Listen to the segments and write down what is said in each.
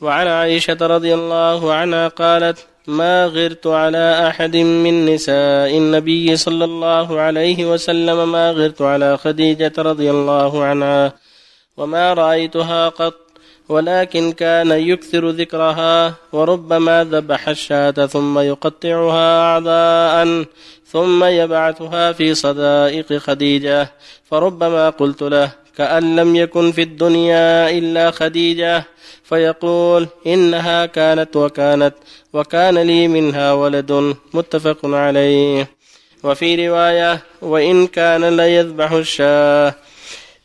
وعن عائشة رضي الله عنها قالت ما غرت على أحد من نساء النبي صلى الله عليه وسلم ما غرت على خديجة رضي الله عنها وما رأيتها قط ولكن كان يكثر ذكرها وربما ذبح الشاة ثم يقطعها أعضاء ثم يبعثها في صدائق خديجة فربما قلت له كأن لم يكن في الدنيا إلا خديجة فيقول إنها كانت وكانت وكان لي منها ولد متفق عليه. وفي رواية وإن كان ليذبح الشاه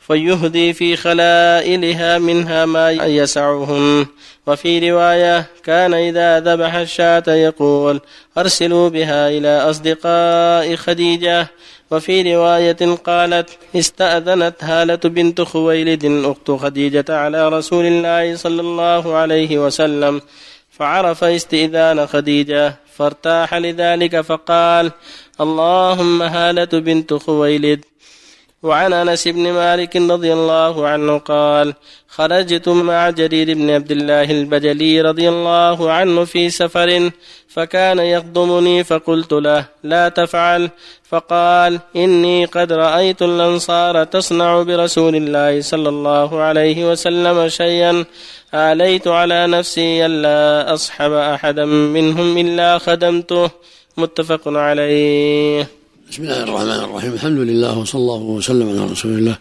فيهدي في خلائلها منها ما يسعهم وفي رواية كان إذا ذبح الشاة يقول أرسلوا بها إلى أصدقاء خديجة. وفي رواية قالت استأذنت هالة بنت خويلد أخت خديجة على رسول الله صلى الله عليه وسلم فعرف استئذان خديجة فارتاح لذلك فقال اللهم هالة بنت خويلد وعن أنس بن مالك رضي الله عنه قال خرجت مع جرير بن عبد الله البجلي رضي الله عنه في سفر فكان يخدمني فقلت له لا تفعل. فقال إني قد رأيت الأنصار تصنع برسول الله صلى الله عليه وسلم شيئا آليت على نفسي ألا أصحب احدا منهم إلا خدمته. متفق عليه. بسم الله الرحمن الرحيم الحمد لله وصلى الله وسلم على رسول الله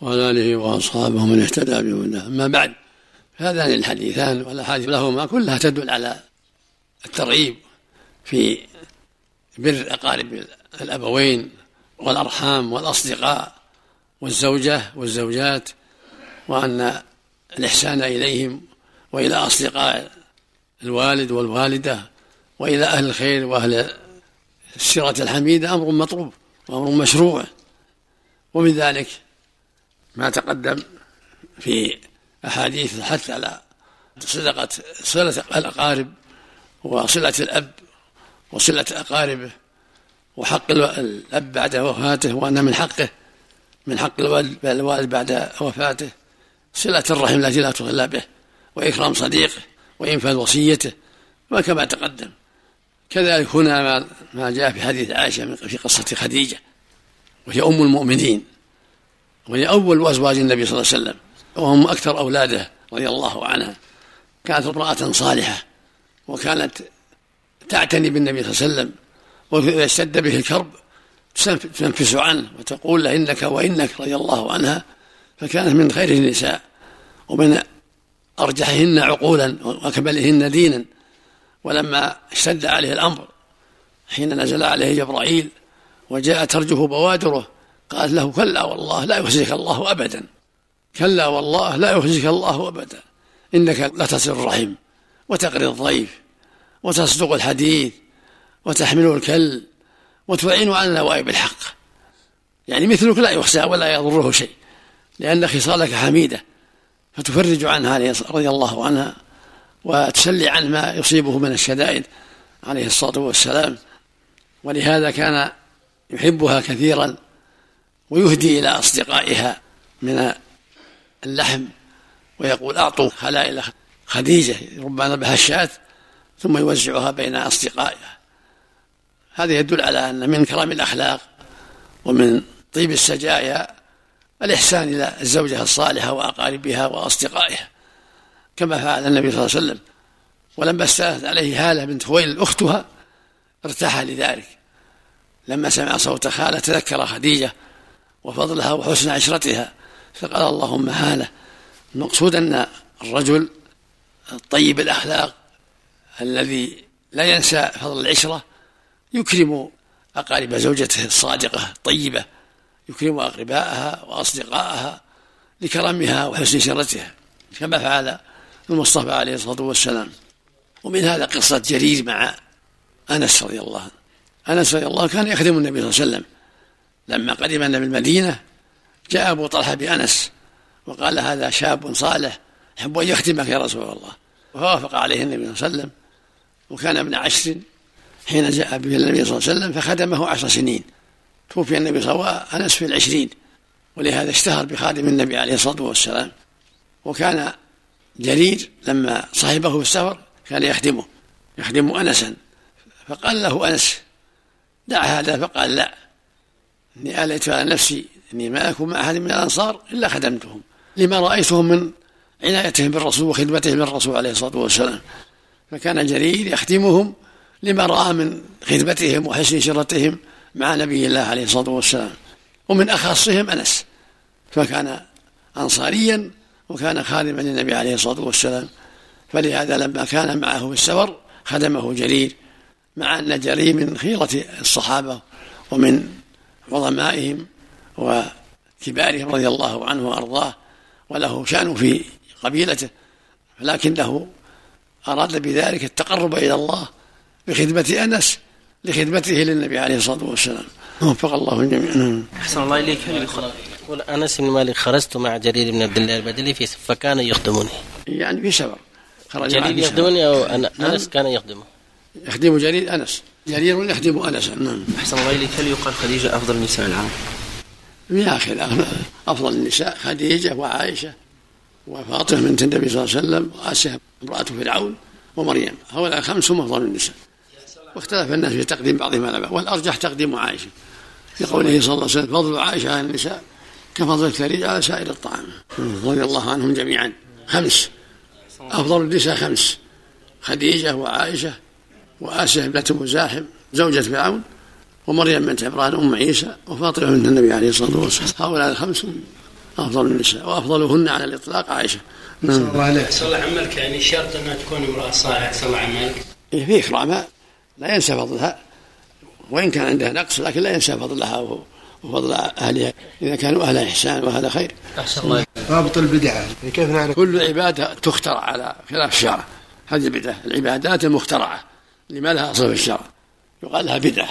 وعلى اله واصحابه من اهتدى بهداه اما بعد هذان الحديثان والاحاديث لهما كلها تدل على الترغيب في بر اقارب الابوين والارحام والاصدقاء والزوجه والزوجات وان الاحسان اليهم والى اصدقاء الوالد والوالده والى أهل الخير واهل السيرة الحميدة أمر مطلوب وأمر مشروع ومن ذلك ما تقدم في أحاديث الحث على صدقة صلة الأقارب وصلة الأب وصلة أقاربه وحق الأب بعد وفاته وأن من حقه من حق الوالد بعد وفاته. صلة الرحم التي لا تغلى به وإكرام صديقه وإنفاذ وصيته وكما تقدم. كذلك هنا ما, جاء في حديث عائشة في قصة خديجة وهي أم المؤمنين وهي أول أزواج النبي صلى الله عليه وسلم وهم أكثر أولاده رضي الله عنها. كانت امرأة صالحة وكانت تعتني بالنبي صلى الله عليه وسلم وإذا اشتد به الكرب تنفس عنه وتقول له إنك وإنك رضي الله عنها فكانت من خير النساء ومن أرجحهن عقولا وأكملهن دينا. ولما اشتد عليه الأمر حين نزل عليه جبرائيل وجاء ترجف بوادره قالت له كلا والله لا يخزيك الله أبدا كلا والله لا يخزيك الله أبدا إنك لتصل الرحم وتقري الضيف وتصدق الحديث وتحمل الكل وتعين على نوائب الحق. يعني مثلك لا يخشى ولا يضره شيء لأن خصالك حميدة فتفرج عنها رضي الله عنها وتسلي عن ما يصيبه من الشدائد عليه الصلاة والسلام. ولهذا كان يحبها كثيرا ويهدي إلى أصدقائها من اللحم ويقول أعطوا خلائل خديجة ربما ذبح الشاة ثم يوزعها بين أصدقائها. هذا يدل على أن من كرم الأخلاق ومن طيب السجايا الإحسان إلى الزوجة الصالحة وأقاربها وأصدقائها. كما فعل النبي صلى الله عليه وسلم. ولما استأذت عليه هالة بنت خويل أختها ارتاح لذلك. لما سمع صوت خالة تذكر خديجة وفضلها وحسن عشرتها فقال اللهم هالة. المقصود أن الرجل الطيب الأخلاق الذي لا ينسى فضل العشرة يكرم أقارب زوجته الصادقة الطيبة يكرم أقرباءها وأصدقائها لكرمها وحسن سيرتها كما فعل المصطفى عليه الصلاة والسلام. ومن هذا قصة جرير مع أنس رضي الله عنه. أنس رضي الله كان يخدم النبي صلى الله عليه وسلم. لما قدم النبي المدينة جاء أبو طلحة بأنس وقال هذا شاب صالح يحب أن يخدمك يا رسول الله. فوافق عليه النبي صلى الله عليه وسلم. وكان ابن عشر حين جاء به النبي صلى الله عليه وسلم فخدمه عشر سنين. توفي النبي صلى الله عليه وسلم أنس في العشرين. ولهذا اشتهر بخادم النبي عليه الصلاة والسلام. وكان جرير لما صاحبه في السفر كان يخدمه يخدم أنسا فقال له أنس دع هذا؟ فقال لا إني آليت على نفسي إني ما أكون مع أحد من الأنصار إلا خدمتهم لما رأيتهم من عنايتهم بالرسول وخدمتهم للرسول عليه الصلاة والسلام. فكان جرير يخدمهم لما رأى من خدمتهم وحسن شرتهم مع نبي الله عليه الصلاة والسلام. ومن أخصهم أنس فكان أنصاريا وكان خادما للنبي عليه الصلاة والسلام. فلهذا لما كان معه في السفر خدمه جرير مع أن جرير من خيرة الصحابة ومن عظمائهم وكبارهم رضي الله عنه وأرضاه وله شأن في قبيلته. لكنه أراد بذلك التقرب إلى الله بخدمة أنس لخدمته للنبي عليه الصلاة والسلام. وفق الله الجميع. أحسن الله إليك. يقول أنس بن مالك خرجت مع جرير بن عبد الله البدلي في فكان يخدمني. يعني في سفر خرج جرير يخدمني أو أنا نعم. أنس كان يخدمه. يخدم جرير أنس. جرير يخدم أنس. نعم. أحسن الله إليك. هل يقال خديجة أفضل النساء العام؟ يا أخي أفضل النساء خديجة وعائشة وفاطمة بنت النبي صلى الله عليه وسلم وآسيا امرأة فرعون ومريم. هؤلاء الخمس هم أفضل النساء. واختلف الناس في تقديم بعضهم على بعض والأرجح تقديم عائشة. لقوله صلى الله عليه وسلم فضل عائشة على النساء كفضل الثريد على سائر الطعام. رضي الله عنهم جميعا. خمس. أفضل النساء خمس. خديجة وعائشة وآسيا ابنة مزاحم زوجة فرعون ومريم بنت عمران أم عيسى وفاطمة بنت النبي عليه الصلاة والسلام. هؤلاء الخمس أفضل النساء وأفضلهن على الإطلاق عائشة. نعم. الله عليك صلى عملك يعني شرط أنها تكون امرأة صالحة صلى الله عملك. إيه في إكرامها لا ينسى فضلها وإن كان عندها نقص لكن لا ينسى فضلها وفضل أهلها إذا كانوا أهل إحسان وأهل خير. أحسن الله رابط البدعة. كيف نعرف؟ كل عبادة تخترع على خلاف الشرع. هذه بدعة. العبادات المخترعة اللي ما لها أصل في الشرع. يقال لها بدعة.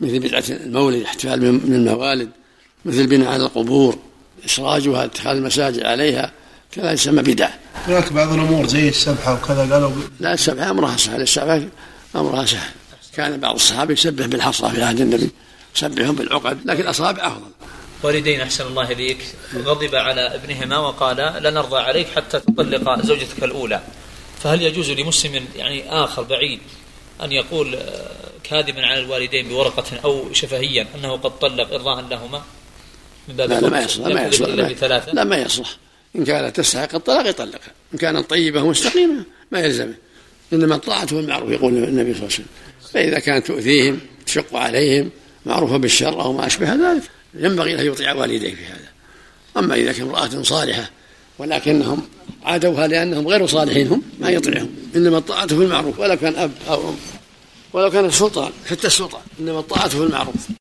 مثل بدعة المولد احتفال من الموالد. مثل بناء على القبور إسراجها اتخاذ المساجد عليها. كذا يسمى بدعة. هناك بعض الأمور زي السبحة وكذا قالوا لا السبحة أمرها سهل. السبحة أمرها سهل. كان بعض الصحابة يسبح بالحصى في عهد النبي. يسبحهم بالعقد لكن الأصابع أفضل. والدين أحسن الله إليك. غضب على ابنهما وقال لا نرضى عليك حتى تطلق زوجتك الأولى. فهل يجوز لمسلم يعني آخر بعيد أن يقول كاذبا على الوالدين بورقة أو شفهيا أنه قد طلق إرضاء لهما؟ من باب لا, لا ما يصلح ما يصلح لا, لا ما يصلح. إن كانت تستحق الطلاق يطلقها. إن كانت طيبة مستقيمة ما يلزمه إنما الطاعة بالمعروف يقول النبي صلى الله عليه وسلم. فإذا كانت تؤذيهم تشق عليهم معروفة بالشر أو ما أشبه ذلك ينبغي أن يطيع والديه في هذا. أما إذا كان امرأة صالحة ولكنهم عادوها لأنهم غير صالحين هم ما يطيعهم إنما الطاعة في المعروف ولو كان أب أو أم ولو كان السلطان حتى السلطان إنما الطاعة في المعروف.